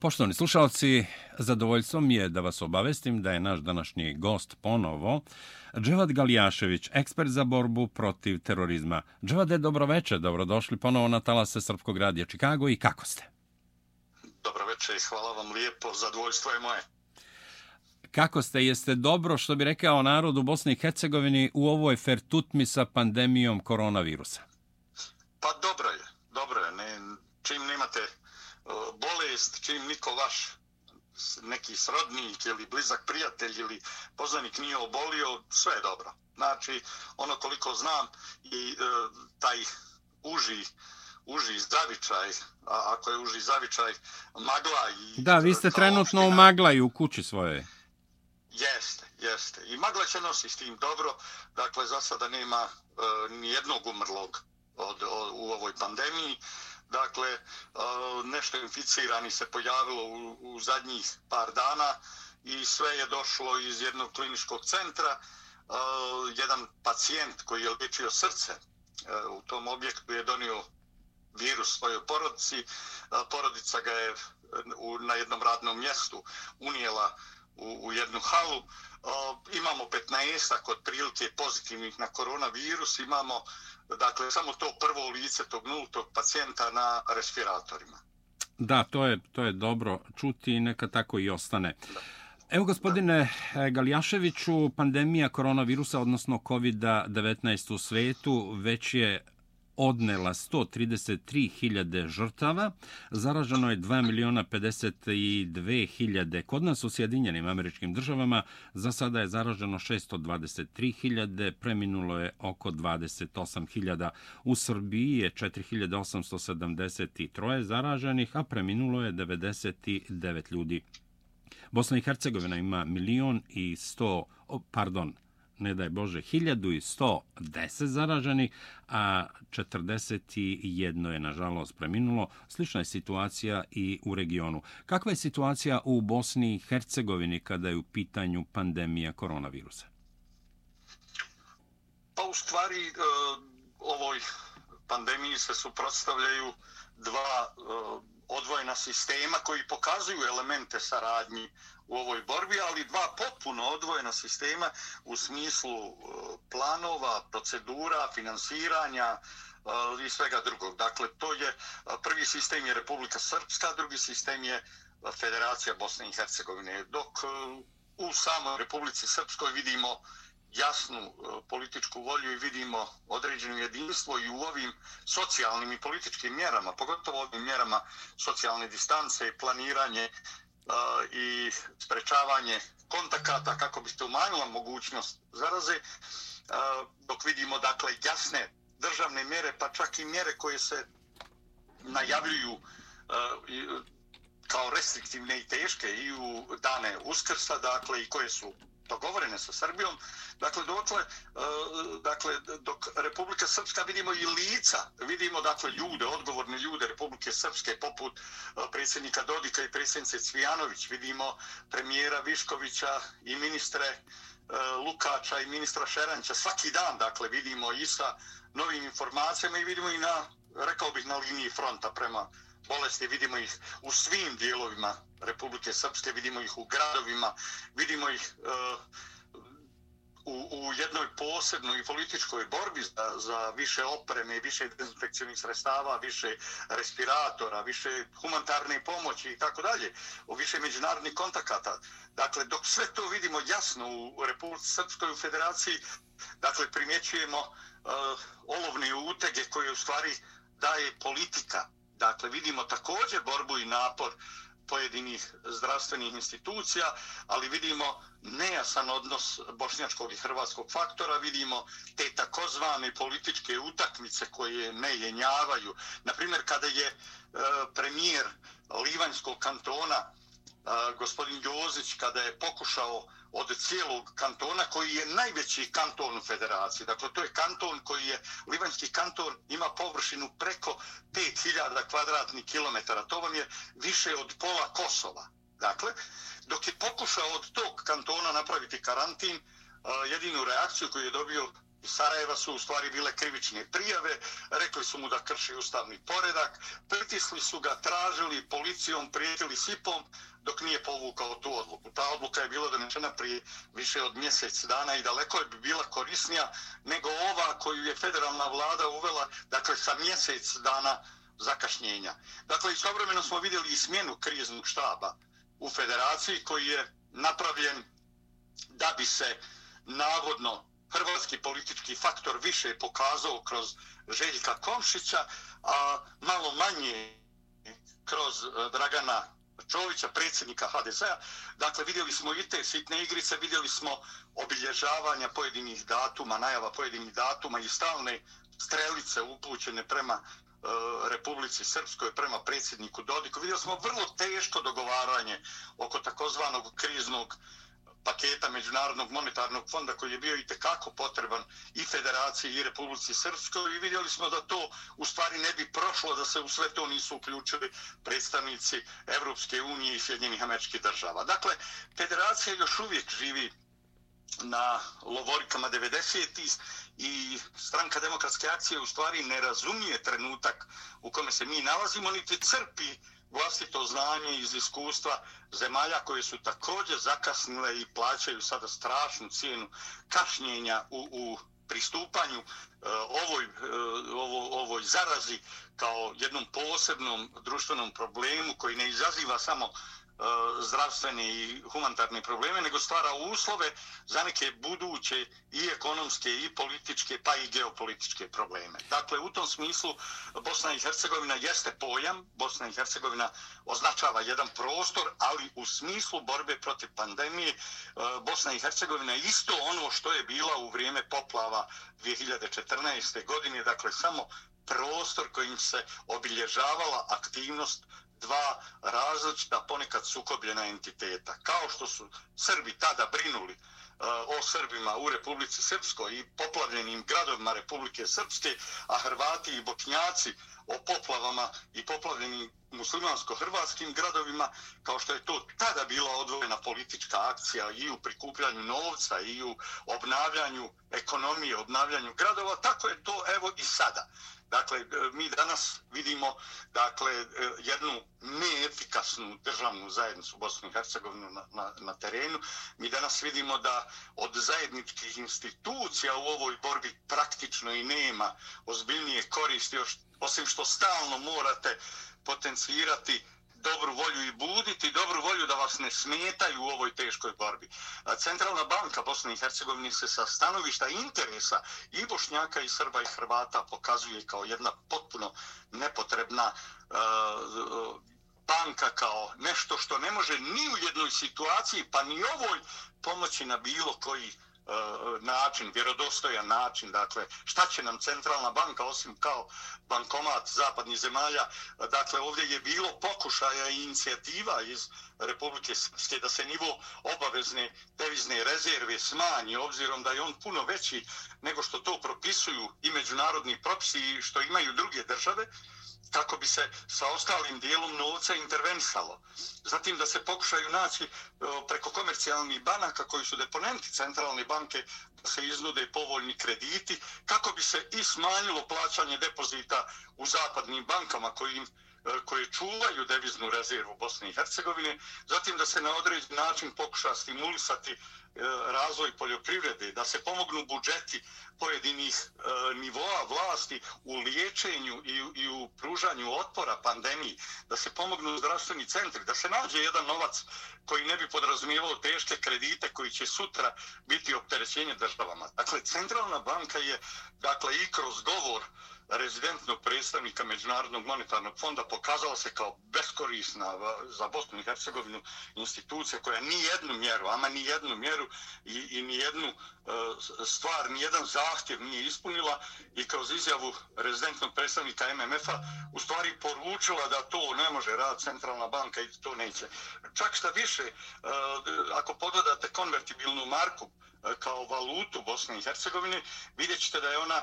Poštovani slušalci, zadovoljstvo mi je da vas obavestim da je naš današnji gost ponovo Dževad Galijašević, ekspert za borbu protiv terorizma. Dževade, dobroveče, dobrodošli ponovo na talase Srpskog radija Čikago i kako ste? Dobroveče i hvala vam lijepo, zadovoljstvo je moje. Kako ste? Jeste dobro, što bi rekao narod u Bosni i Hercegovini, u ovoj fertutmi sa pandemijom koronavirusa? Pa dobro je, dobro je. Ne, čim nemate bolest, čim niko vaš neki srodnik ili blizak prijatelj ili poznanik nije obolio, sve je dobro. Znači, ono koliko znam i e, taj uži uži zavičaj, a ako je uži zavičaj, magla i... Da, vi ste trenutno u maglaju u kući svoje. Jeste, jeste. I magla će nosi s tim dobro. Dakle, za sada nema e, ni jednog umrlog od, od, u ovoj pandemiji. Dakle, e, nešto inficirani se pojavilo u, u zadnjih par dana i sve je došlo iz jednog kliničkog centra. E, jedan pacijent koji je liječio srce e, u tom objektu je donio virus svojoj porodici. Porodica ga je u, na jednom radnom mjestu unijela u, u jednu halu. Imamo 15 kod prilike pozitivnih na koronavirus. Imamo dakle, samo to prvo lice tog nultog pacijenta na respiratorima. Da, to je, to je dobro čuti i neka tako i ostane. Da. Evo, gospodine da. Galjaševiću, pandemija koronavirusa, odnosno COVID-19 u svetu, već je odnela 133.000 žrtava, zaraženo je 2 miliona 52.000 kod nas u Sjedinjenim američkim državama, za sada je zaraženo 623.000, preminulo je oko 28.000. U Srbiji je 4.873 zaraženih, a preminulo je 99 ljudi. Bosna i Hercegovina ima milion i sto, pardon, ne daj Bože, 1110 zaraženih, a 41 je nažalost preminulo. Slična je situacija i u regionu. Kakva je situacija u Bosni i Hercegovini kada je u pitanju pandemija koronavirusa? Pa u stvari e, ovoj pandemiji se suprotstavljaju dva e, odvojena sistema koji pokazuju elemente saradnji u ovoj borbi, ali dva potpuno odvojena sistema u smislu e, planova, procedura, finansiranja e, i svega drugog. Dakle, to je e, prvi sistem je Republika Srpska, drugi sistem je Federacija Bosne i Hercegovine. Dok u samoj Republici Srpskoj vidimo jasnu e, političku volju i vidimo određeno jedinstvo i u ovim socijalnim i političkim mjerama, pogotovo ovim mjerama socijalne distance i planiranje e, i sprečavanje kontakata kako bi se umanjila mogućnost zaraze, e, dok vidimo dakle jasne državne mjere, pa čak i mjere koje se najavljuju kao restriktivne i teške i u dane uskrsa, dakle i koje su dogovorene sa Srbijom. Dakle, dokle, e, dakle, dok Republika Srpska vidimo i lica, vidimo dakle ljude, odgovorne ljude Republike Srpske, poput e, predsjednika Dodika i predsjednice Cvijanović, vidimo premijera Viškovića i ministre e, Lukača i ministra Šeranća. Svaki dan, dakle, vidimo i sa novim informacijama i vidimo i na, rekao bih, na liniji fronta prema bolesti, vidimo ih u svim dijelovima Republike Srpske, vidimo ih u gradovima, vidimo ih uh, u, u jednoj posebnoj političkoj borbi za, za više opreme, više dezinfekcijnih sredstava, više respiratora, više humanitarne pomoći i tako dalje, u više međunarodnih kontakata. Dakle, dok sve to vidimo jasno u Republike Srpskoj u federaciji, dakle, primjećujemo uh, olovne utege koje u stvari daje politika Dakle, vidimo također borbu i napor pojedinih zdravstvenih institucija, ali vidimo nejasan odnos bošnjačkog i hrvatskog faktora, vidimo te takozvane političke utakmice koje ne jenjavaju. Naprimjer, kada je e, premijer Livanjskog kantona, e, gospodin Jozić, kada je pokušao od cijelog kantona koji je najveći kanton u federaciji. Dakle, to je kanton koji je, Livanjski kanton ima površinu preko 5000 kvadratnih kilometara. To vam je više od pola Kosova. Dakle, dok je pokušao od tog kantona napraviti karantin, jedinu reakciju koju je dobio Sarajeva su u stvari bile krivične prijave, rekli su mu da krši ustavni poredak, pritisli su ga, tražili policijom, prijetili sipom, dok nije povukao tu odluku. Ta odluka je bila donešena prije više od mjesec dana i daleko je bi bila korisnija nego ova koju je federalna vlada uvela, dakle sa mjesec dana zakašnjenja. Dakle, i sovremeno smo vidjeli i smjenu kriznog štaba u federaciji koji je napravljen da bi se navodno hrvatski politički faktor više pokazao kroz Željka Komšića, a malo manje kroz e, Dragana Čovića, predsjednika HDZ-a. Dakle, vidjeli smo i te sitne igrice, vidjeli smo obilježavanja pojedinih datuma, najava pojedinih datuma i stalne strelice upućene prema e, Republici Srpskoj, prema predsjedniku Dodiku. Vidjeli smo vrlo teško dogovaranje oko takozvanog kriznog paketa Međunarodnog monetarnog fonda koji je bio i tekako potreban i Federaciji i Republici Srpskoj i vidjeli smo da to u stvari ne bi prošlo da se u sve to nisu uključili predstavnici Evropske unije i Sjedinjenih američkih država. Dakle, Federacija još uvijek živi na lovorikama 90. i stranka demokratske akcije u stvari ne razumije trenutak u kome se mi nalazimo, niti crpi vlastito znanje iz iskustva zemalja koje su također zakasnile i plaćaju sada strašnu cijenu kašnjenja u, u pristupanju uh, ovoj, uh, ovo, ovoj zarazi kao jednom posebnom društvenom problemu koji ne izaziva samo E, zdravstveni i humanitarni probleme, nego stvara uslove za neke buduće i ekonomske i političke pa i geopolitičke probleme. Dakle, u tom smislu Bosna i Hercegovina jeste pojam, Bosna i Hercegovina označava jedan prostor, ali u smislu borbe protiv pandemije e, Bosna i Hercegovina isto ono što je bila u vrijeme poplava 2014. godine, dakle samo prostor kojim se obilježavala aktivnost dva različita, ponekad sukobljena entiteta. Kao što su Srbi tada brinuli eh, o Srbima u Republici Srpskoj i poplavljenim gradovima Republike Srpske, a Hrvati i Bošnjaci o poplavama i poplavljenim muslimansko-hrvatskim gradovima, kao što je to tada bila odvojena politička akcija i u prikupljanju novca i u obnavljanju ekonomije, obnavljanju gradova, tako je to evo i sada. Dakle, e, mi danas vidimo dakle, e, jednu neefikasnu državnu zajednicu u Bosni i Hercegovini na, na, na terenu. Mi danas vidimo da od zajedničkih institucija u ovoj borbi praktično i nema ozbiljnije koristi, osim što stalno morate potencirati dobru volju i buditi dobru volju da vas ne smetaju u ovoj teškoj borbi. Centralna banka Bosne i Hercegovine se sa stanovišta interesa i Bošnjaka i Srba i Hrvata pokazuje kao jedna potpuno nepotrebna uh, banka kao nešto što ne može ni u jednoj situaciji pa ni ovoj pomoći na bilo koji E, način, vjerodostojan način, dakle, šta će nam centralna banka osim kao bankomat zapadnih zemalja, dakle, ovdje je bilo pokušaja i inicijativa iz Republike Srpske da se nivo obavezne devizne rezerve smanji, obzirom da je on puno veći nego što to propisuju i međunarodni propisi i što imaju druge države, kako bi se sa ostalim dijelom novca intervenisalo. Zatim da se pokušaju naći e, preko komercijalnih banaka koji su deponenti centralne banke da se iznude povoljni krediti kako bi se i smanjilo plaćanje depozita u zapadnim bankama koji im E, koje čuvaju deviznu rezervu Bosne i Hercegovine, zatim da se na određen način pokuša stimulisati e, razvoj poljoprivrede, da se pomognu budžeti pojedinih e, nivoa vlasti u liječenju i, u pružanju otpora pandemiji, da se pomognu zdravstveni centri, da se nađe jedan novac koji ne bi podrazumijevao teške kredite koji će sutra biti opterećenje državama. Dakle, centralna banka je dakle, i kroz govor rezidentnog predstavnika Međunarodnog monetarnog fonda pokazala se kao beskorisna za Bosnu i Hercegovinu institucija koja ni jednu mjeru, ama ni jednu mjeru i, i ni jednu e, stvar, ni jedan zahtjev nije ispunila i kroz izjavu rezidentnog predstavnika MMF-a u stvari poručila da to ne može rad centralna banka i to neće. Čak šta više, e, ako pogledate konvertibilnu marku e, kao valutu Bosne i Hercegovine, vidjet ćete da je ona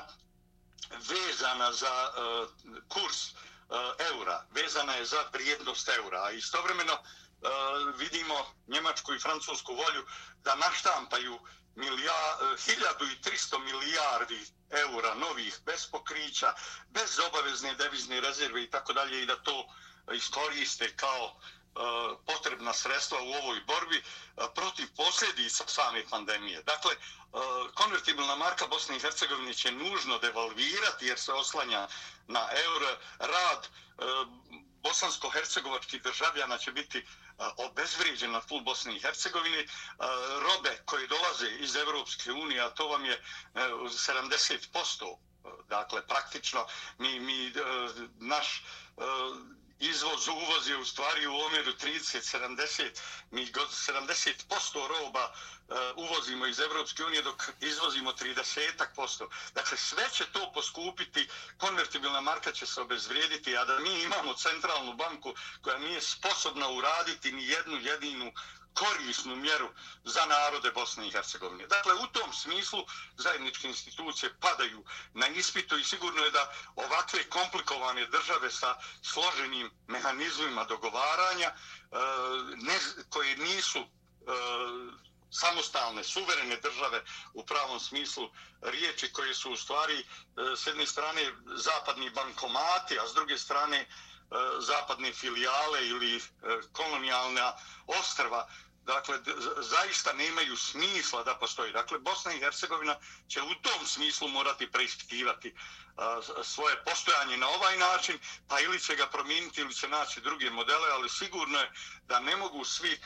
vezana za uh, kurs e, eura, vezana je za prijednost eura. A istovremeno e, vidimo njemačku i francusku volju da naštampaju milija, 1300 milijardi eura novih bez pokrića, bez obavezne devizne rezerve i tako dalje i da to iskoriste kao E, potrebna sredstva u ovoj borbi e, protiv posljedica same pandemije. Dakle, e, konvertibilna marka Bosne i Hercegovine će nužno devalvirati jer se oslanja na euro. Rad bosansko-hercegovačkih državljana će biti obezvrijeđen na tlu Bosne i Hercegovine. Robe koje dolaze iz Evropske unije, a to vam je 70%, dakle, praktično, mi, mi naš izvoz, uvoz je u stvari u omjeru 30-70, mi 70% roba uh, uvozimo iz Evropske unije dok izvozimo 30%. Dakle, sve će to poskupiti, konvertibilna marka će se obezvrijediti, a da mi imamo centralnu banku koja nije sposobna uraditi ni jednu jedinu korisnu mjeru za narode Bosne i Hercegovine. Dakle, u tom smislu zajedničke institucije padaju na ispitu i sigurno je da ovakve komplikovane države sa složenim mehanizmima dogovaranja e, ne, koje nisu e, samostalne, suverene države u pravom smislu riječi koje su u stvari e, s jedne strane zapadni bankomati, a s druge strane E, zapadne filijale ili e, kolonijalna ostrva dakle, zaista nemaju smisla da postoji. Dakle, Bosna i Hercegovina će u tom smislu morati preispitivati e, svoje postojanje na ovaj način, pa ili će ga promijeniti ili će naći druge modele, ali sigurno je da ne mogu svi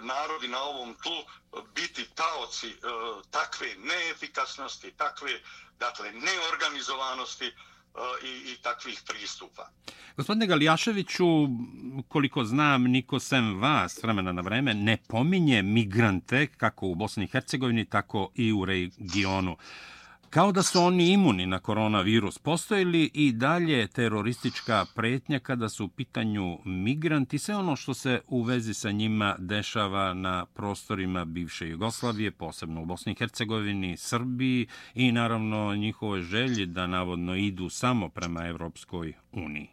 narodi na ovom tlu biti taoci takve neefikasnosti, takve dakle, neorganizovanosti, i, i takvih pristupa. Gospodine Galijaševiću, koliko znam, niko sem vas vremena na vreme ne pominje migrante kako u Bosni i Hercegovini, tako i u regionu kao da su oni imuni na koronavirus. Postoji li i dalje teroristička pretnja kada su u pitanju migranti, sve ono što se u vezi sa njima dešava na prostorima bivše Jugoslavije, posebno u Bosni i Hercegovini, Srbiji i naravno njihove želje da navodno idu samo prema Evropskoj uniji?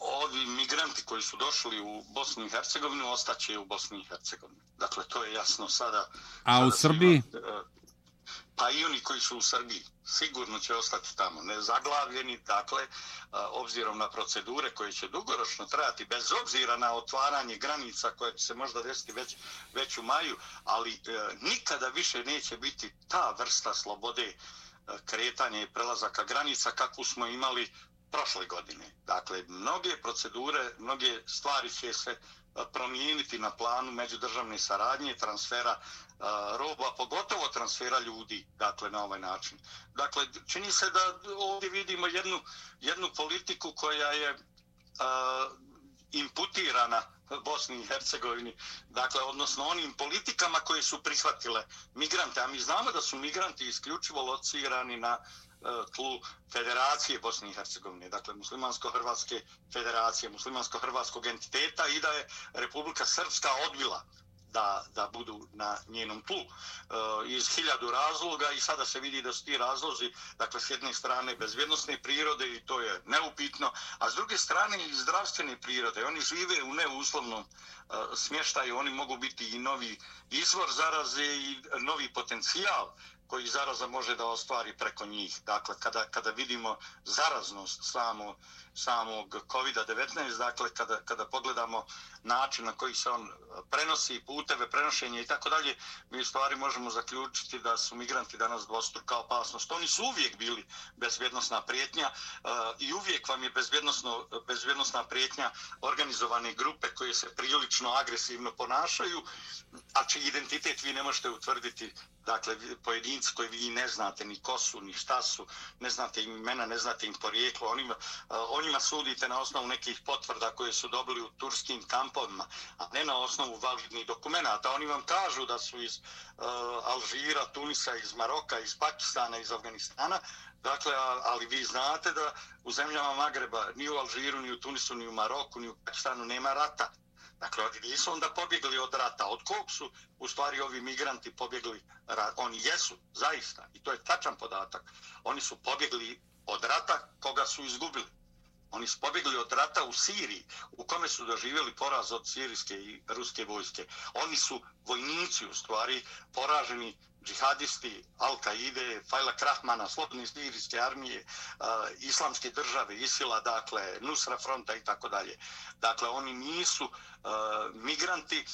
Ovi migranti koji su došli u Bosnu i Hercegovinu ostaće u Bosni i Hercegovini. Dakle, to je jasno sada. A sada u Srbiji? Svima, pa i oni koji su u Srbiji sigurno će ostati tamo nezaglavljeni, dakle, obzirom na procedure koje će dugoročno trajati, bez obzira na otvaranje granica koje će se možda desiti već, već u maju, ali e, nikada više neće biti ta vrsta slobode e, kretanja i prelazaka granica kakvu smo imali prošle godine. Dakle, mnoge procedure, mnoge stvari će se Eh, promijeniti na planu međudržavne saradnje, transfera eh, roba, pogotovo transfera ljudi, dakle, na ovaj način. Dakle, čini se da ovdje vidimo jednu, jednu politiku koja je uh, imputirana Bosni i Hercegovini, dakle, odnosno onim politikama koje su prihvatile migrante, a mi znamo da su migranti isključivo locirani na E, tlu Federacije Bosne i Hercegovine, dakle muslimansko-hrvatske federacije, muslimansko-hrvatskog entiteta i da je Republika Srpska odbila da, da budu na njenom tlu e, iz hiljadu razloga i sada se vidi da su ti razlozi, dakle, s jedne strane bezvjednostne prirode i to je neupitno, a s druge strane i zdravstvene prirode. Oni žive u neuslovnom e, smještaju, oni mogu biti i novi izvor zaraze i novi potencijal koji zaraza može da ostvari preko njih. Dakle, kada, kada vidimo zaraznost samo, samog COVID-19, dakle, kada, kada pogledamo način na koji se on prenosi, puteve, prenošenje i tako dalje, mi u stvari možemo zaključiti da su migranti danas dvostruka opasnost. Oni su uvijek bili bezvjednostna prijetnja uh, i uvijek vam je bezvjednostno, bezvjednostna prijetnja organizovane grupe koje se prilično agresivno ponašaju, a čiji identitet vi ne možete utvrditi dakle, pojedinci koji vi ne znate ni ko su, ni šta su, ne znate im imena, ne znate im porijeklo, onima, onima sudite na osnovu nekih potvrda koje su dobili u turskim kampovima, a ne na osnovu validnih dokumenta. Oni vam kažu da su iz uh, Alžira, Tunisa, iz Maroka, iz Pakistana, iz Afganistana, Dakle, ali vi znate da u zemljama Magreba, ni u Alžiru, ni u Tunisu, ni u Maroku, ni u Pakistanu nema rata. Dakle, oni nisu onda pobjegli od rata. Od kog su u stvari ovi migranti pobjegli? Oni jesu, zaista. I to je tačan podatak. Oni su pobjegli od rata koga su izgubili. Oni su pobjegli od rata u Siriji, u kome su doživjeli poraz od sirijske i ruske vojske. Oni su vojnici, u stvari, poraženi džihadisti Al-Qaide, Fajla Krahmana, Slobodne sirijske armije, uh, islamske države, Isila, dakle, Nusra fronta i tako dalje. Dakle, oni nisu uh, migranti,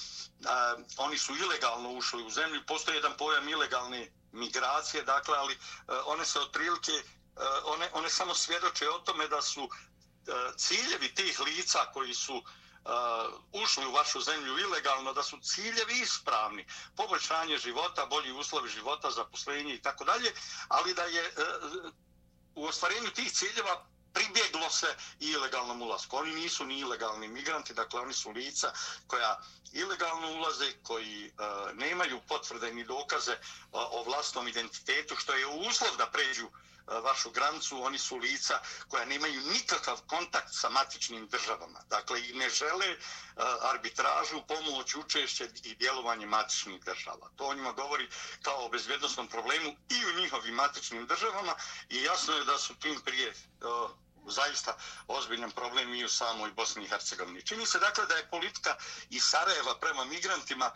uh, oni su ilegalno ušli u zemlju. Postoji jedan pojam ilegalne migracije, dakle, ali one se otprilike, one, one samo svjedoče o tome da su uh, E, ciljevi tih lica koji su uh, ušli u vašu zemlju ilegalno, da su ciljevi ispravni, poboljšanje života, bolji uslovi života, zaposlenje i tako dalje, ali da je uh, u ostvarenju tih ciljeva pribjeglo se ilegalnom ulazku. Oni nisu ni ilegalni migranti, dakle oni su lica koja ilegalno ulaze, koji uh, nemaju potvrde ni dokaze o vlastnom identitetu, što je uslov da pređu uh, Eh, vašu granicu, oni su lica koja nemaju nikakav kontakt sa matičnim državama. Dakle, i ne žele eh, arbitražu, pomoć, učešće i djelovanje matičnih država. To o njima govori kao o bezbjednostnom problemu i u njihovim matičnim državama i jasno je da su tim prije eh, zaista ozbiljan problem i u samoj Bosni i Hercegovini. Čini se dakle da je politika i Sarajeva prema migrantima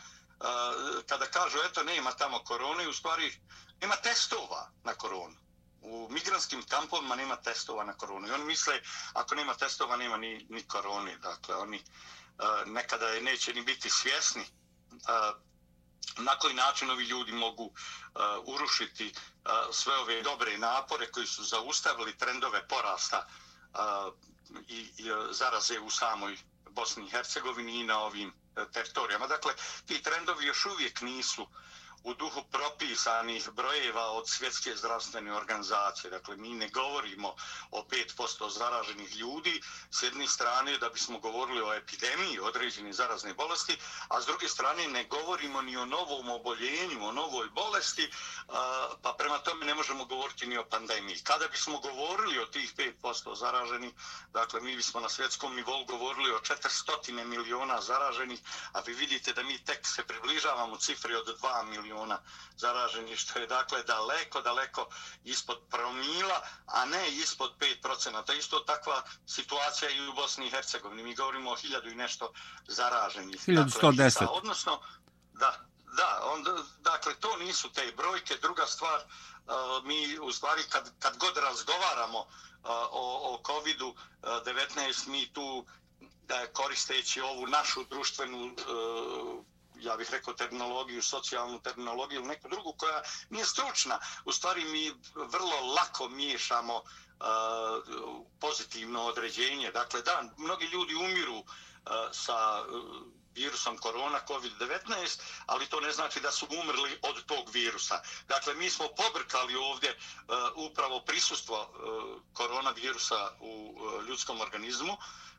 kada kažu eto nema tamo korone, u stvari nema testova na koronu u migranskim kampovima nema testova na koronu. I oni misle, ako nema testova, nema ni, ni korone. Dakle, oni uh, nekada je neće ni biti svjesni uh, na koji način ovi ljudi mogu uh, urušiti uh, sve ove dobre napore koji su zaustavili trendove porasta uh, i, i zaraze u samoj Bosni i Hercegovini i na ovim uh, teritorijama. Dakle, ti trendovi još uvijek nisu uh, u duhu propisanih brojeva od svjetske zdravstvene organizacije. Dakle, mi ne govorimo o 5% zaraženih ljudi s jedne strane da bismo govorili o epidemiji određene zarazne bolesti, a s druge strane ne govorimo ni o novom oboljenju, o novoj bolesti, pa prema tome ne možemo govoriti ni o pandemiji. Kada bismo govorili o tih 5% zaraženih, dakle, mi bismo na svjetskom nivou govorili o 400 miliona zaraženih, a vi vidite da mi tek se približavamo cifri od 2 miliona miliona zaraženih, što je dakle daleko, daleko ispod promila, a ne ispod 5%. To je isto takva situacija i u Bosni i Hercegovini. Mi govorimo o hiljadu i nešto zaraženih. 1110. Dakle, odnosno, da, da, on, dakle, to nisu te brojke. Druga stvar, uh, mi u stvari kad, kad god razgovaramo uh, o, o COVID-19, mi tu da koristeći ovu našu društvenu ja bih rekao terminologiju, socijalnu terminologiju ili neku drugu koja nije stručna. U stvari mi vrlo lako miješamo uh, pozitivno određenje. Dakle, da, mnogi ljudi umiru uh, sa uh, virusom korona COVID-19, ali to ne znači da su umrli od tog virusa. Dakle, mi smo pobrkali ovdje uh, upravo prisustvo uh, koronavirusa u uh, ljudskom organizmu.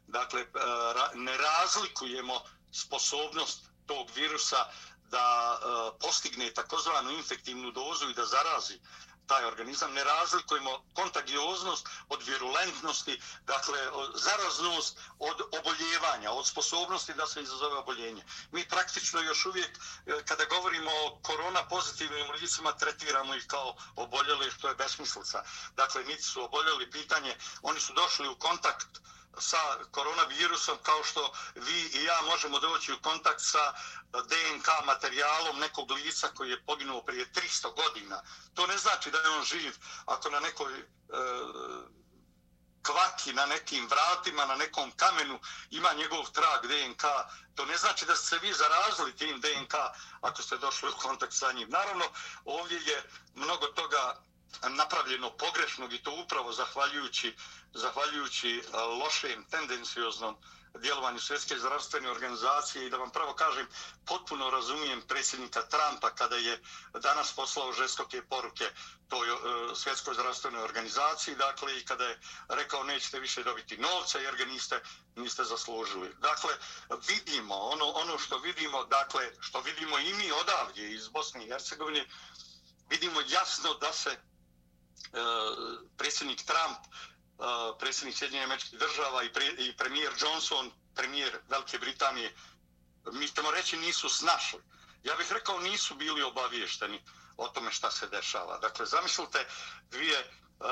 Dakle, uh, ra ne razlikujemo sposobnost tog virusa da e, postigne takozvanu infektivnu dozu i da zarazi taj organizam, ne razlikujemo kontagioznost od virulentnosti, dakle zaraznost od oboljevanja, od sposobnosti da se izazove oboljenje. Mi praktično još uvijek, e, kada govorimo o korona pozitivnim licima, tretiramo ih kao oboljeli, što je besmislica. Dakle, niti su oboljeli pitanje, oni su došli u kontakt uh, sa koronavirusom kao što vi i ja možemo doći u kontakt sa DNK materijalom nekog lica koji je poginuo prije 300 godina. To ne znači da je on živ ako na nekoj e, kvaki, na nekim vratima, na nekom kamenu ima njegov trag DNK. To ne znači da ste se vi zarazili tim DNK ako ste došli u kontakt sa njim. Naravno, ovdje je mnogo toga napravljeno pogrešnog i to upravo zahvaljujući, zahvaljujući e, lošem, tendencijoznom djelovanju svjetske zdravstvene organizacije i da vam pravo kažem, potpuno razumijem predsjednika Trumpa kada je danas poslao žestoke poruke toj uh, svjetskoj zdravstvenoj organizaciji, dakle i kada je rekao nećete više dobiti novca jer ga niste, niste zaslužili. Dakle, vidimo, ono, ono što vidimo, dakle, što vidimo i mi odavdje iz Bosne i Hercegovine, vidimo jasno da se predsjednik Trump, e, predsjednik Sjedinjenih američkih država i, pre, i premijer Johnson, premijer Velike Britanije, mi ćemo reći nisu snašli. Ja bih rekao nisu bili obaviješteni o tome šta se dešava. Dakle, zamislite dvije uh,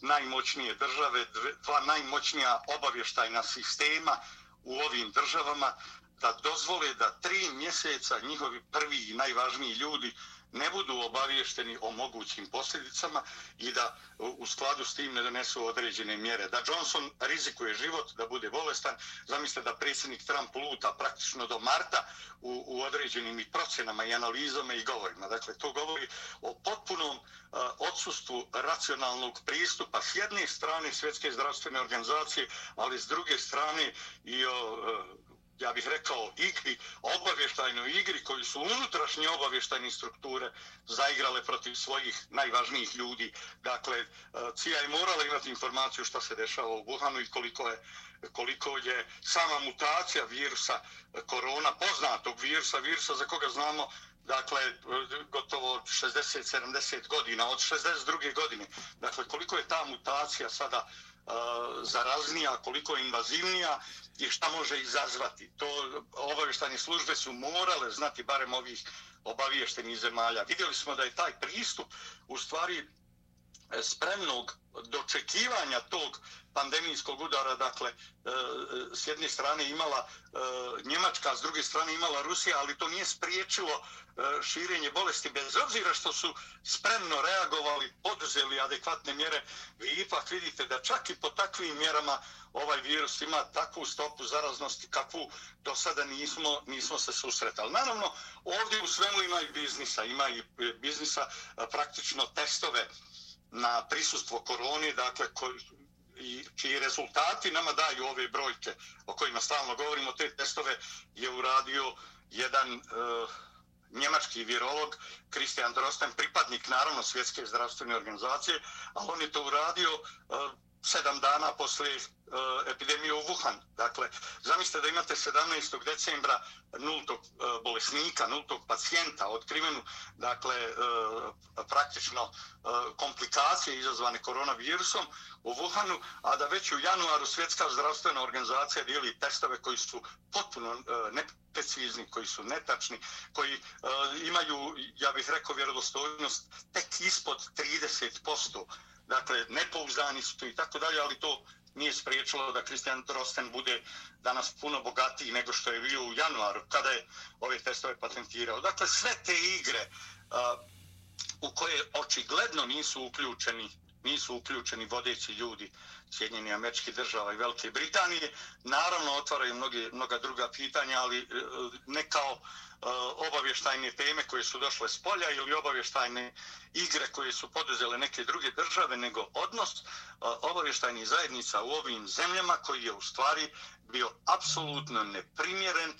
najmoćnije države, dva najmoćnija obavještajna sistema u ovim državama, da dozvole da tri mjeseca njihovi prvi i najvažniji ljudi ne budu obaviješteni o mogućim posljedicama i da u skladu s tim ne donesu određene mjere. Da Johnson rizikuje život, da bude bolestan, zamislite da predsjednik Trump luta praktično do marta u, u određenim i procjenama i analizama i govorima. Dakle, to govori o potpunom uh, odsustvu racionalnog pristupa s jedne strane svjetske zdravstvene organizacije, ali s druge strane i o uh, ja bih rekao, igri, obavještajnoj igri koji su unutrašnje obavještajne strukture zaigrale protiv svojih najvažnijih ljudi. Dakle, e, CIA je morala imati informaciju šta se dešava u Wuhanu i koliko je, koliko je sama mutacija virusa e, korona, poznatog virusa, virusa za koga znamo dakle, e, gotovo 60-70 godina, od 62. godine. Dakle, koliko je ta mutacija sada zaraznija, koliko je invazivnija i šta može izazvati. To obavještanje službe su morale znati barem ovih obaviještenih zemalja. Vidjeli smo da je taj pristup u stvari spremnog dočekivanja tog pandemijskog udara, dakle, e, s jedne strane imala e, Njemačka, s druge strane imala Rusija, ali to nije spriječilo e, širenje bolesti, bez obzira što su spremno reagovali, poduzeli adekvatne mjere, vi ipak vidite da čak i po takvim mjerama ovaj virus ima takvu stopu zaraznosti kakvu do sada nismo, nismo se susretali. Naravno, ovdje u svemu ima i biznisa, ima i biznisa praktično testove na prisustvo koroni, dakle, koji, i čiji rezultati nama daju ove brojke o kojima stalno govorimo, te testove je uradio jedan e, njemački virolog, Christian Drosten, pripadnik naravno svjetske zdravstvene organizacije, ali on je to uradio e, sedam dana posle uh, e, epidemije u Wuhan. Dakle, zamislite da imate 17. decembra nultog uh, bolesnika, nultog pacijenta otkrivenu, dakle, uh, praktično uh, komplikacije izazvane koronavirusom u Wuhanu, a da već u januaru svjetska zdravstvena organizacija dijeli testove koji su potpuno uh, neprecizni, koji su netačni, koji uh, imaju, ja bih rekao, vjerodostojnost tek ispod 30% dakle, nepouzdani su i tako dalje, ali to nije spriječilo da Christian Drosten bude danas puno bogatiji nego što je bio u januaru kada je ove testove patentirao. Dakle, sve te igre uh, u koje očigledno nisu uključeni nisu uključeni vodeći ljudi Sjedinjene američke država i Velike Britanije. Naravno, otvaraju mnoge, mnoga druga pitanja, ali e, ne kao uh, E, obavještajne teme koje su došle s polja ili obavještajne igre koje su poduzele neke druge države, nego odnos e, obavještajnih zajednica u ovim zemljama koji je u stvari bio apsolutno neprimjeren,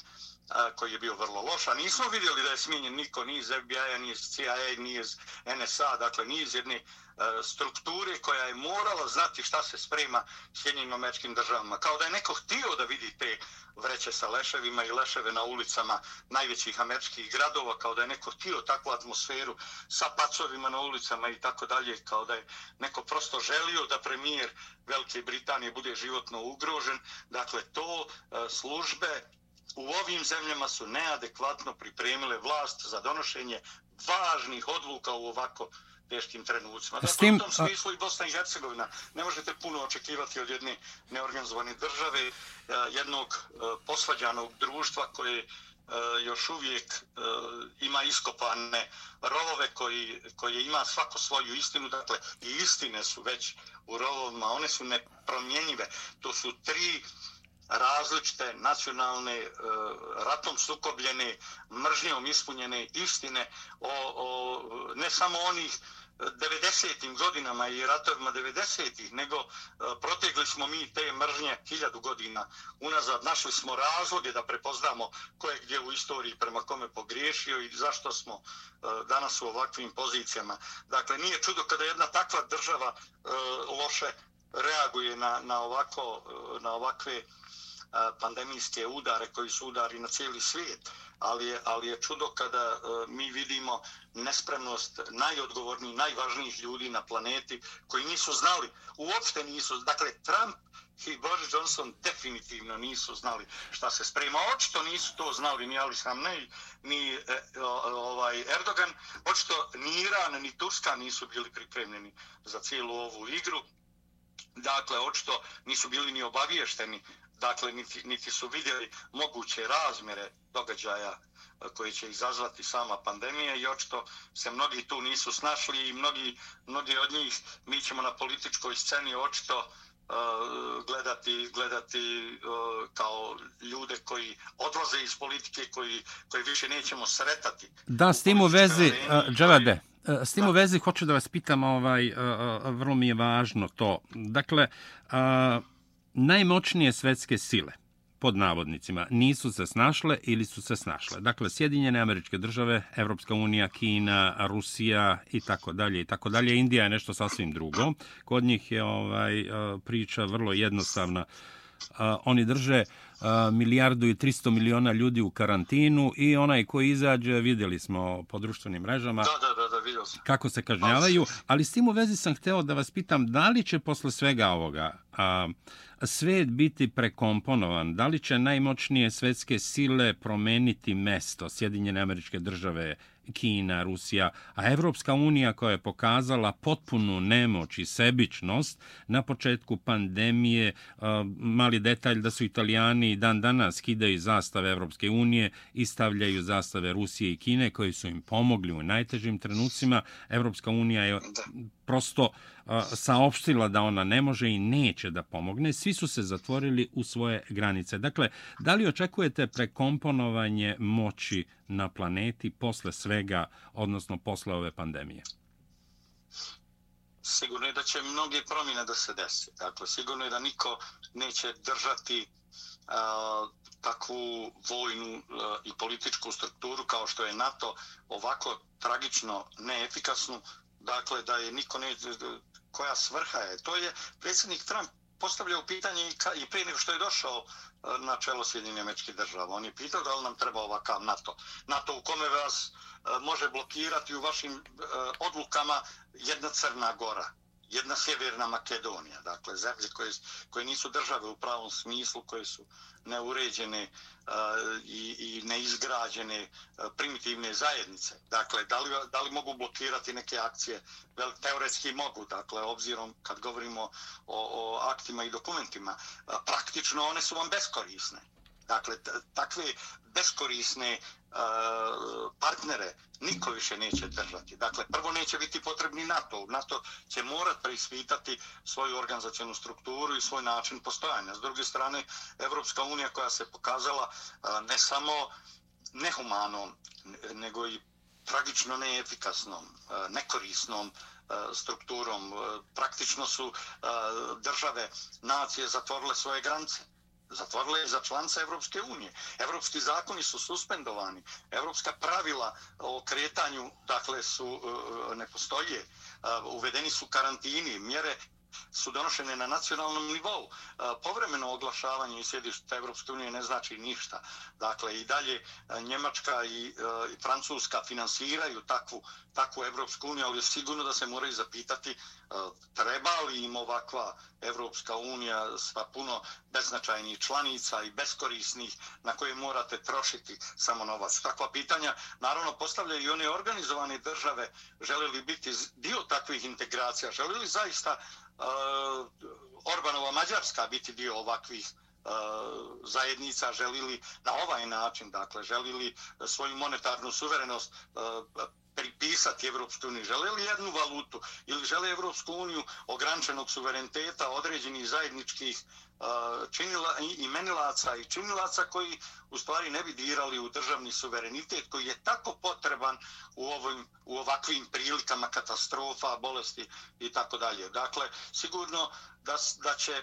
e, koji je bio vrlo loš, a nismo vidjeli da je smijenjen niko ni iz FBI-a, ni iz CIA, ni iz NSA, dakle ni iz jedne strukture koja je morala znati šta se sprema Sjedinjenim američkim državama. Kao da je neko htio da vidi te vreće sa leševima i leševe na ulicama najvećih američkih gradova, kao da je neko htio takvu atmosferu sa pacovima na ulicama i tako dalje, kao da je neko prosto želio da premijer Velike Britanije bude životno ugrožen. Dakle, to službe u ovim zemljama su neadekvatno pripremile vlast za donošenje važnih odluka u ovako teškim trenucima. Dakle, tim, u tom smislu i Bosna i Hercegovina ne možete puno očekivati od jedne neorganizovane države, e, jednog e, posvađanog društva koje e, još uvijek ima iskopane rovove koji, koje ima svako svoju istinu, dakle i istine su već u rovovima, one su nepromjenjive. To su tri različite nacionalne e, ratom sukobljene, mržnjom ispunjene istine o, o ne samo onih 90. godinama i ratovima 90. nego e, protegli smo mi te mržnje hiljadu godina unazad. Našli smo razloge da prepoznamo ko je gdje u istoriji prema kome pogriješio i zašto smo e, danas u ovakvim pozicijama. Dakle, nije čudo kada jedna takva država loše reaguje na, na, ovako, na ovakve pandemijske udare koji su udari na cijeli svijet ali je, ali je čudo kada e, mi vidimo nespremnost najodgovornijih, najvažnijih ljudi na planeti koji nisu znali, uopšte nisu, dakle Trump i Boris Johnson definitivno nisu znali šta se sprema. Očito nisu to znali ni Ali Hamnej, ni e, e ovaj Erdogan. Očito ni Iran, ni Turska nisu bili pripremljeni za cijelu ovu igru. dakle, očito nisu bili ni obaviješteni, dakle, niti, niti su vidjeli moguće razmjere događaja koje će izazvati sama pandemija i očito se mnogi tu nisu snašli i mnogi, mnogi od njih mi ćemo na političkoj sceni očito uh, gledati gledati uh, kao ljude koji odlaze iz politike koji, koji više nećemo sretati. Da, s tim u vezi, uh, Džavade, koji... s tim u vezi hoću da vas pitam, ovaj, vrlo mi je važno to. Dakle, najmoćnije svetske sile, pod navodnicima, nisu se snašle ili su se snašle. Dakle, Sjedinjene američke države, Evropska unija, Kina, Rusija i tako dalje i tako dalje. Indija je nešto sasvim drugo. Kod njih je ovaj e, priča vrlo jednostavna. E, oni drže e, milijardu i 300 miliona ljudi u karantinu i onaj koji izađe, vidjeli smo po društvenim mrežama, da, da, da, da, vidio sam. kako se kažnjavaju. Ali s tim u vezi sam hteo da vas pitam, da li će posle svega ovoga... A, svet biti prekomponovan? Da li će najmoćnije svetske sile promeniti mesto Sjedinjene američke države, Kina, Rusija, a Evropska unija koja je pokazala potpunu nemoć i sebičnost na početku pandemije, mali detalj da su italijani dan danas skidaju zastave Evropske unije i stavljaju zastave Rusije i Kine koji su im pomogli u najtežim trenucima. Evropska unija je prosto saopštila da ona ne može i neće da pomogne. Svi su se zatvorili u svoje granice. Dakle, da li očekujete prekomponovanje moći na planeti posle svega, odnosno posle ove pandemije? Sigurno je da će mnoge promjene da se desi. Dakle, sigurno je da niko neće držati uh, takvu vojnu uh, i političku strukturu kao što je NATO ovako tragično neefikasnu dakle da je niko ne koja svrha je to je predsjednik Trump postavljao pitanje i, i prije nego što je došao eh, na čelo Sjedinjene američke države. On je pitao da li nam treba ovakav NATO. NATO u kome vas eh, može blokirati u vašim eh, odlukama jedna Crna Gora jedna sjeverna Makedonija, dakle zemlje koje, koje nisu države u pravom smislu, koje su neuređene uh, i, i neizgrađene uh, primitivne zajednice. Dakle, da li, da li mogu blokirati neke akcije? Vel, teoretski mogu, dakle, obzirom kad govorimo o, o aktima i dokumentima, uh, praktično one su vam beskorisne. Dakle, takve beskorisne uh, partnere niko više neće držati. Dakle, prvo neće biti potrebni NATO. NATO će morat preispitati svoju organizacijenu strukturu i svoj način postojanja. S druge strane, Evropska unija koja se pokazala uh, ne samo nehumanom, nego i tragično neefikasnom, uh, nekorisnom strukturom. Praktično su države, nacije zatvorile svoje granice zatvorile za članca Evropske unije. Evropski zakoni su suspendovani. Evropska pravila o kretanju dakle su e, e, ne postoje. E, uvedeni su karantini, mjere su donošene na nacionalnom nivou. E, povremeno oglašavanje i sjedišta Evropske unije ne znači ništa. Dakle, i dalje e, Njemačka i, e, i Francuska finansiraju takvu, takvu Evropsku uniju, ali je sigurno da se moraju zapitati treba li im ovakva Evropska unija sva puno beznačajnih članica i beskorisnih na koje morate trošiti samo novac. Takva pitanja naravno postavljaju i one organizovane države žele li biti dio takvih integracija, žele li zaista E, Orbanova Mađarska biti dio ovakvih e, zajednica želili na ovaj način, dakle, želili svoju monetarnu suverenost e, pripisati Evropsku uniju, žele li jednu valutu ili žele Evropsku uniju ograničenog suvereniteta određenih zajedničkih činila, imenilaca i činilaca koji u stvari ne bi dirali u državni suverenitet koji je tako potreban u, ovim, u ovakvim prilikama katastrofa, bolesti i tako dalje. Dakle, sigurno da, da će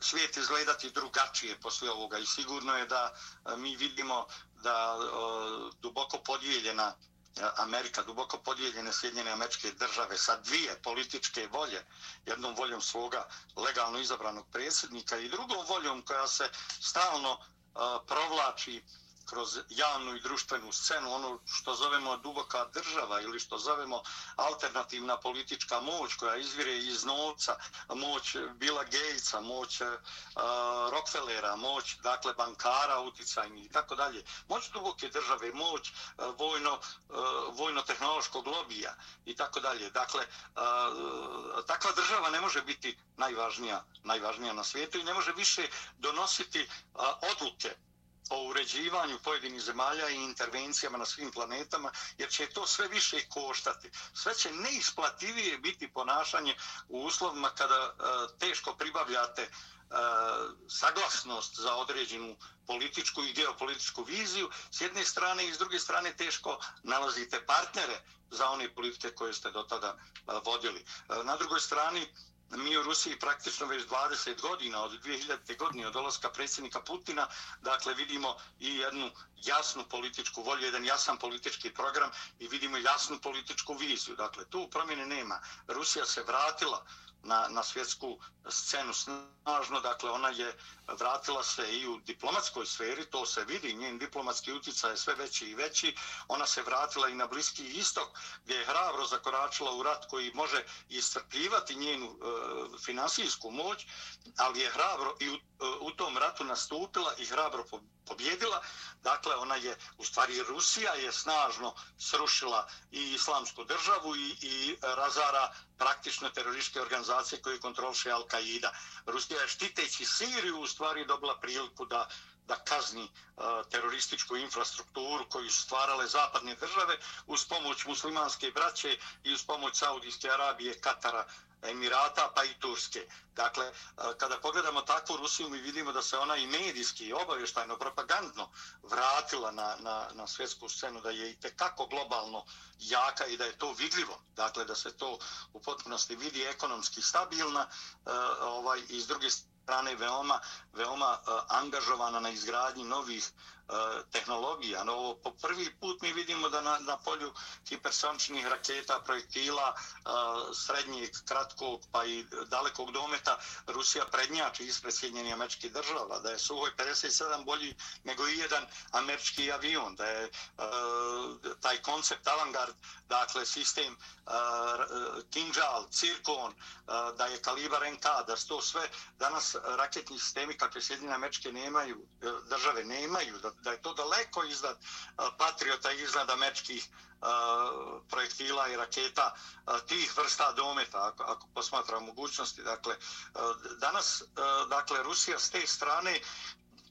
svijet izgledati drugačije posle ovoga i sigurno je da mi vidimo da o, duboko podijeljena E, Amerika duboko podijeljene Sjedinjene američke države sa dvije političke volje, jednom voljom svoga legalno izabranog predsjednika i drugom voljom koja se stalno uh, provlači kroz javnu i društvenu scenu, ono što zovemo duboka država ili što zovemo alternativna politička moć koja izvire iz novca, moć Bila Gatesa, moć uh, Rockefellera, moć dakle bankara uticajni i tako dalje. Moć duboke države, moć uh, vojno, uh, vojno-tehnološkog lobija i tako dalje. Dakle, uh, takva država ne može biti najvažnija, najvažnija na svijetu i ne može više donositi uh, odluke o uređivanju pojedinih zemalja i intervencijama na svim planetama, jer će to sve više koštati. Sve će neisplativije biti ponašanje u uslovima kada e, teško pribavljate e, saglasnost za određenu političku i geopolitičku viziju s jedne strane i s druge strane teško nalazite partnere za one politike koje ste do tada e, vodili. E, na drugoj strani mi u Rusiji praktično već 20 godina, od 2000. godine, od dolaska predsjednika Putina, dakle vidimo i jednu jasnu političku volju, jedan jasan politički program i vidimo jasnu političku viziju. Dakle, tu promjene nema. Rusija se vratila na, na svjetsku scenu snažno, dakle ona je vratila se i u diplomatskoj sferi, to se vidi, njen diplomatski utjecaj je sve veći i veći, ona se vratila i na Bliski istok, gdje je hrabro zakoračila u rat koji može istrpljivati njenu e, finansijsku moć, ali je hrabro i u, e, u tom ratu nastupila i hrabro pobjedila pobjedila. Dakle, ona je, u stvari, Rusija je snažno srušila i islamsku državu i, i razara praktično terorističke organizacije koje kontrolše Al-Qaida. Rusija je štiteći Siriju u stvari dobila priliku da da kazni uh, terorističku infrastrukturu koju su stvarale zapadne države uz pomoć muslimanske braće i uz pomoć Saudijske Arabije, Katara, Emirata pa i Turske. Dakle, e, kada pogledamo takvu Rusiju, mi vidimo da se ona i medijski, i obavještajno, propagandno vratila na, na, na svjetsku scenu, da je i tekako globalno jaka i da je to vidljivo. Dakle, da se to u potpunosti vidi ekonomski stabilna e, ovaj, i s druge strane veoma, veoma uh, angažovana na izgradnji novih e, tehnologija. No, po prvi put mi vidimo da na, na polju hipersoničnih raketa, projektila, e, srednjeg, kratkog pa i dalekog dometa Rusija prednjači ispred Sjedinjeni američki država, da je Suhoj 57 bolji nego i jedan američki avion, da je taj koncept Avangard, dakle sistem uh, Kinjal, Cirkon, uh, eh, da je kalibar NK, da to sve danas raketni sistemi kakve Sjedinjene američke nemaju, države nemaju, da da je to daleko iznad patriota, iznad američkih projektila i raketa tih vrsta dometa, ako, ako posmatra mogućnosti. Dakle, danas, dakle, Rusija s te strane,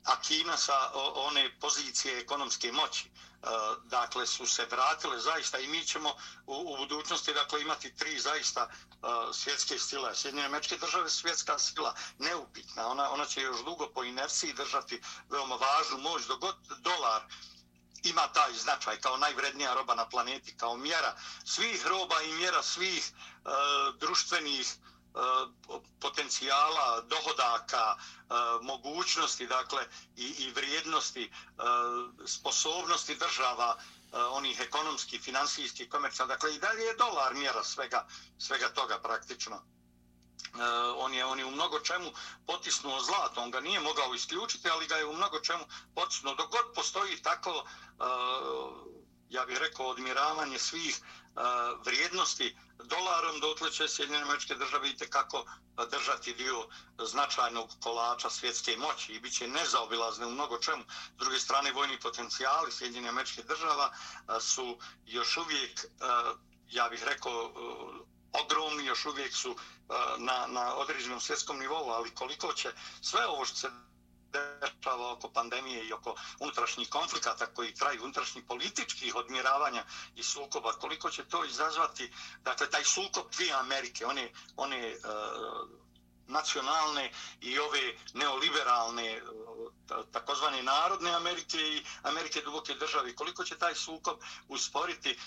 a Kina sa one pozicije ekonomske moći, Eh, dakle su se vratile zaista i mi ćemo u, u budućnosti dakle imati tri zaista uh, svjetske sile. Sjedinjene američke države svjetska sila neupitna. Ona, ona će još dugo po inerciji držati veoma važnu moć. Dogod dolar ima taj značaj kao najvrednija roba na planeti, kao mjera svih roba i mjera svih uh, društvenih uh, E, potencijala, dohodaka, e, mogućnosti, dakle, i, i vrijednosti, e, sposobnosti država onih ekonomskih, finansijskih, komercijalnih, dakle i dalje je dolar mjera svega, svega toga praktično. On je on je u mnogo čemu potisnuo zlato, on ga nije mogao isključiti, ali ga je u mnogo čemu potisnuo. Dok god postoji tako, ja bih rekao, odmiravanje svih uh, vrijednosti dolarom dotle će Sjedinjene američke države i kako držati dio značajnog kolača svjetske moći i bit će nezaobilazne u mnogo čemu. S druge strane, vojni potencijali Sjedinjene američke država eh, su još uvijek, eh, ja bih rekao, ogromni, još uvijek su na, na određenom svjetskom nivou, ali koliko će sve ovo što se dešava oko pandemije i oko unutrašnjih konflikata koji traju, unutrašnjih političkih odmiravanja i sukoba, koliko će to izazvati, dakle, taj sukob dvije Amerike, one, one uh, nacionalne i ove neoliberalne e, takozvane narodne Amerike i Amerike duboke države. Koliko će taj sukob usporiti e,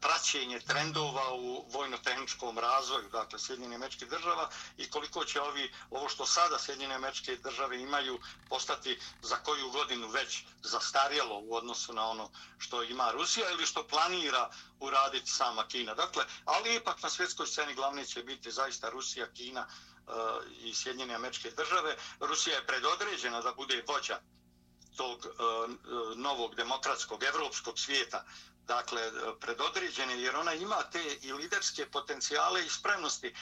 praćenje trendova u vojno-tehničkom razvoju, dakle Sjedinjene američke država i koliko će ovi, ovo što sada Sjedinjene američke države imaju postati za koju godinu već zastarjelo u odnosu na ono što ima Rusija ili što planira uraditi sama Kina. Dakle, ali ipak na svjetskoj sceni glavni će biti zaista Rusija, Kina, i Sjedinjene američke države. Rusija je predodređena da bude vođa tog e, novog demokratskog evropskog svijeta dakle, e, predodređene, jer ona ima te i liderske potencijale i spremnosti. E,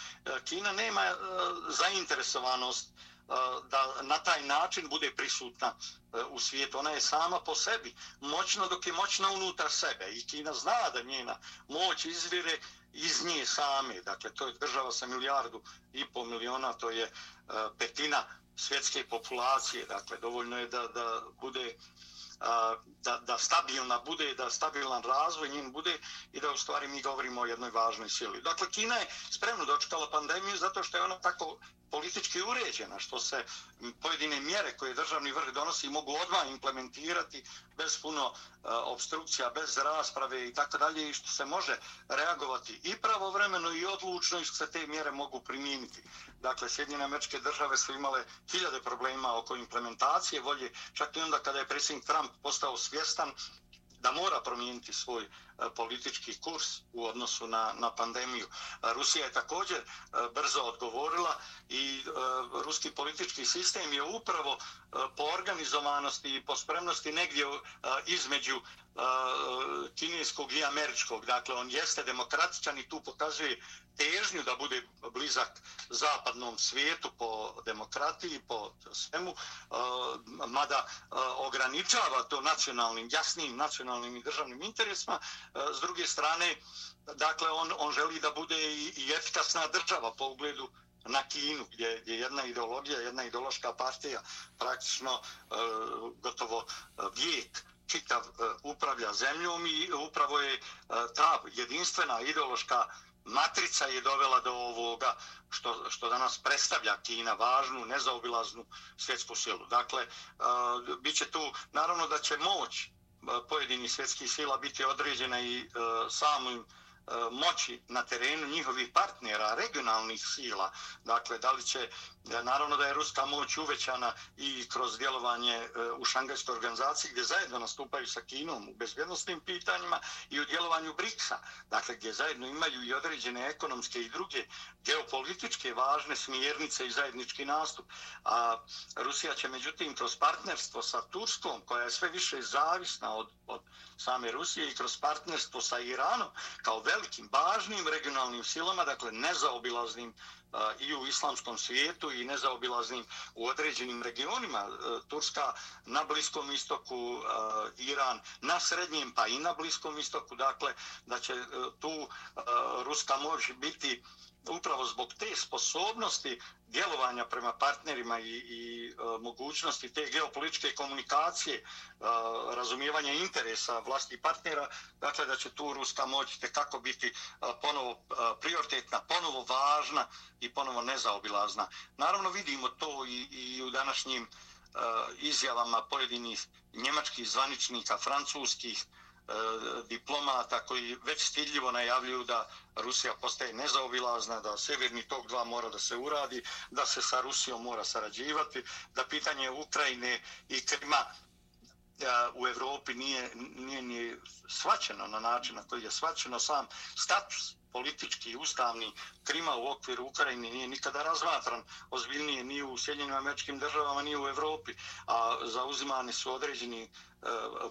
Kina nema zainteresovanost da na taj način bude prisutna e, u svijetu. Ona je sama po sebi moćna dok je moćna unutar sebe i Kina zna da njena moć izvire iz nje same. Dakle, to je država sa milijardu i pol miliona, to je e, petina svjetske populacije. Dakle, dovoljno je da, da bude da, da stabilna bude, da stabilan razvoj njim bude i da u stvari mi govorimo o jednoj važnoj sili. Dakle, Kina je spremno dočekala pandemiju zato što je ona tako politički uređena, što se pojedine mjere koje državni vrh donosi mogu odmah implementirati bez puno e, obstrukcija, bez rasprave i tako dalje i što se može reagovati i pravovremeno i odlučno i što se te mjere mogu primijeniti. Dakle, Sjedinjene američke države su imale hiljade problema oko implementacije volje, čak i onda kada je predsjednik Trump postao svjestan da mora promijeniti svoj E, politički kurs u odnosu na, na pandemiju. E, Rusija je također e, brzo odgovorila i ruski politički sistem je upravo po organizovanosti i po spremnosti negdje između kineskog i američkog. Dakle, on jeste demokratičan i tu pokazuje težnju da bude blizak zapadnom svijetu po demokratiji, po svemu, mada ograničava to nacionalnim, jasnim nacionalnim i državnim interesima. S druge strane, dakle, on, on želi da bude i, i efikasna država po ugledu na Kinu, gdje je jedna ideologija, jedna ideološka partija praktično e, gotovo e, vijek čitav e, upravlja zemljom i upravo je ta jedinstvena ideološka matrica je dovela do ovoga što, što danas predstavlja Kina važnu, nezaobilaznu svjetsku silu. Dakle, e, bit će tu, naravno da će moć E, pojedinih svjetskih sila biti određena i e, samim e, moći na terenu njihovih partnera, regionalnih sila. Dakle, da li će, naravno da je ruska moć uvećana i kroz djelovanje e, u šangajskoj organizaciji gdje zajedno nastupaju sa Kinom u bezbjednostnim pitanjima i u djelovanju BRICS-a, dakle gdje zajedno imaju i određene ekonomske i druge geopolitičke važne smjernice i zajednički nastup. A Rusija će međutim kroz partnerstvo sa Turskom, koja je sve više zavisna od, od same Rusije i kroz partnerstvo sa Iranom, kao velikim, važnim regionalnim silama, dakle nezaobilaznim uh, i u islamskom svijetu i nezaobilaznim u određenim regionima. E, Turska na Bliskom istoku, e, Iran na Srednjem pa i na Bliskom istoku, dakle da će e, tu Ruska moć biti upravo zbog te sposobnosti djelovanja prema partnerima i, i e, mogućnosti te geopolitičke komunikacije, e, razumijevanja interesa vlasti partnera, dakle da će tu ruska moć kako biti e, ponovo e, prioritetna, ponovo važna i ponovo nezaobilazna. Naravno vidimo to i, i u današnjim e, izjavama pojedinih njemačkih zvaničnika, francuskih, E, E, diplomata koji već stidljivo najavljuju da Rusija postaje nezaobilazna, da Severni tok 2 mora da se uradi, da se sa Rusijom mora sarađivati, da pitanje Ukrajine i Krima e, u Evropi nije, nije ni svačeno na način na koji je svačeno sam status politički i ustavni Krima u okviru Ukrajine nije nikada razmatran ozbiljnije ni u Sjedinjenim američkim državama, ni u Evropi, a zauzimani su određeni E,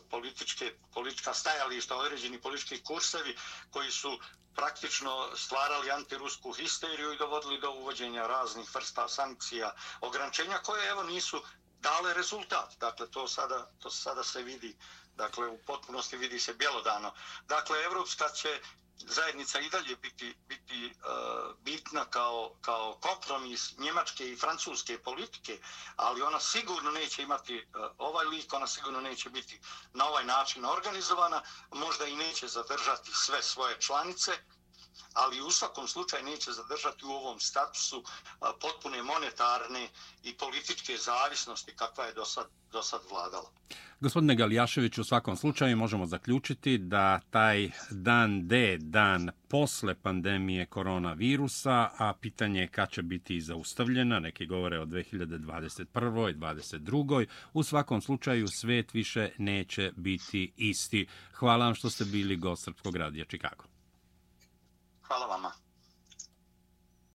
političke, politička stajališta, određeni politički kursevi koji su praktično stvarali antirusku histeriju i dovodili do uvođenja raznih vrsta sankcija, ograničenja koje evo nisu dale rezultat. Dakle, to sada, to sada se vidi, dakle, u potpunosti vidi se bjelodano. Dakle, Evropska će zajednica i dalje biti, biti uh, bitna kao, kao kompromis njemačke i francuske politike, ali ona sigurno neće imati uh, ovaj lik, ona sigurno neće biti na ovaj način organizovana, možda i neće zadržati sve svoje članice, ali u svakom slučaju neće zadržati u ovom statusu potpune monetarne i političke zavisnosti kakva je do sad, do sad vladala. Gospodine Galijašević, u svakom slučaju možemo zaključiti da taj dan D, dan posle pandemije koronavirusa, a pitanje je kad će biti zaustavljena, neki govore o 2021. i 2022. U svakom slučaju svet više neće biti isti. Hvala vam što ste bili gost Srpskog radija Čikago. Hvala vama.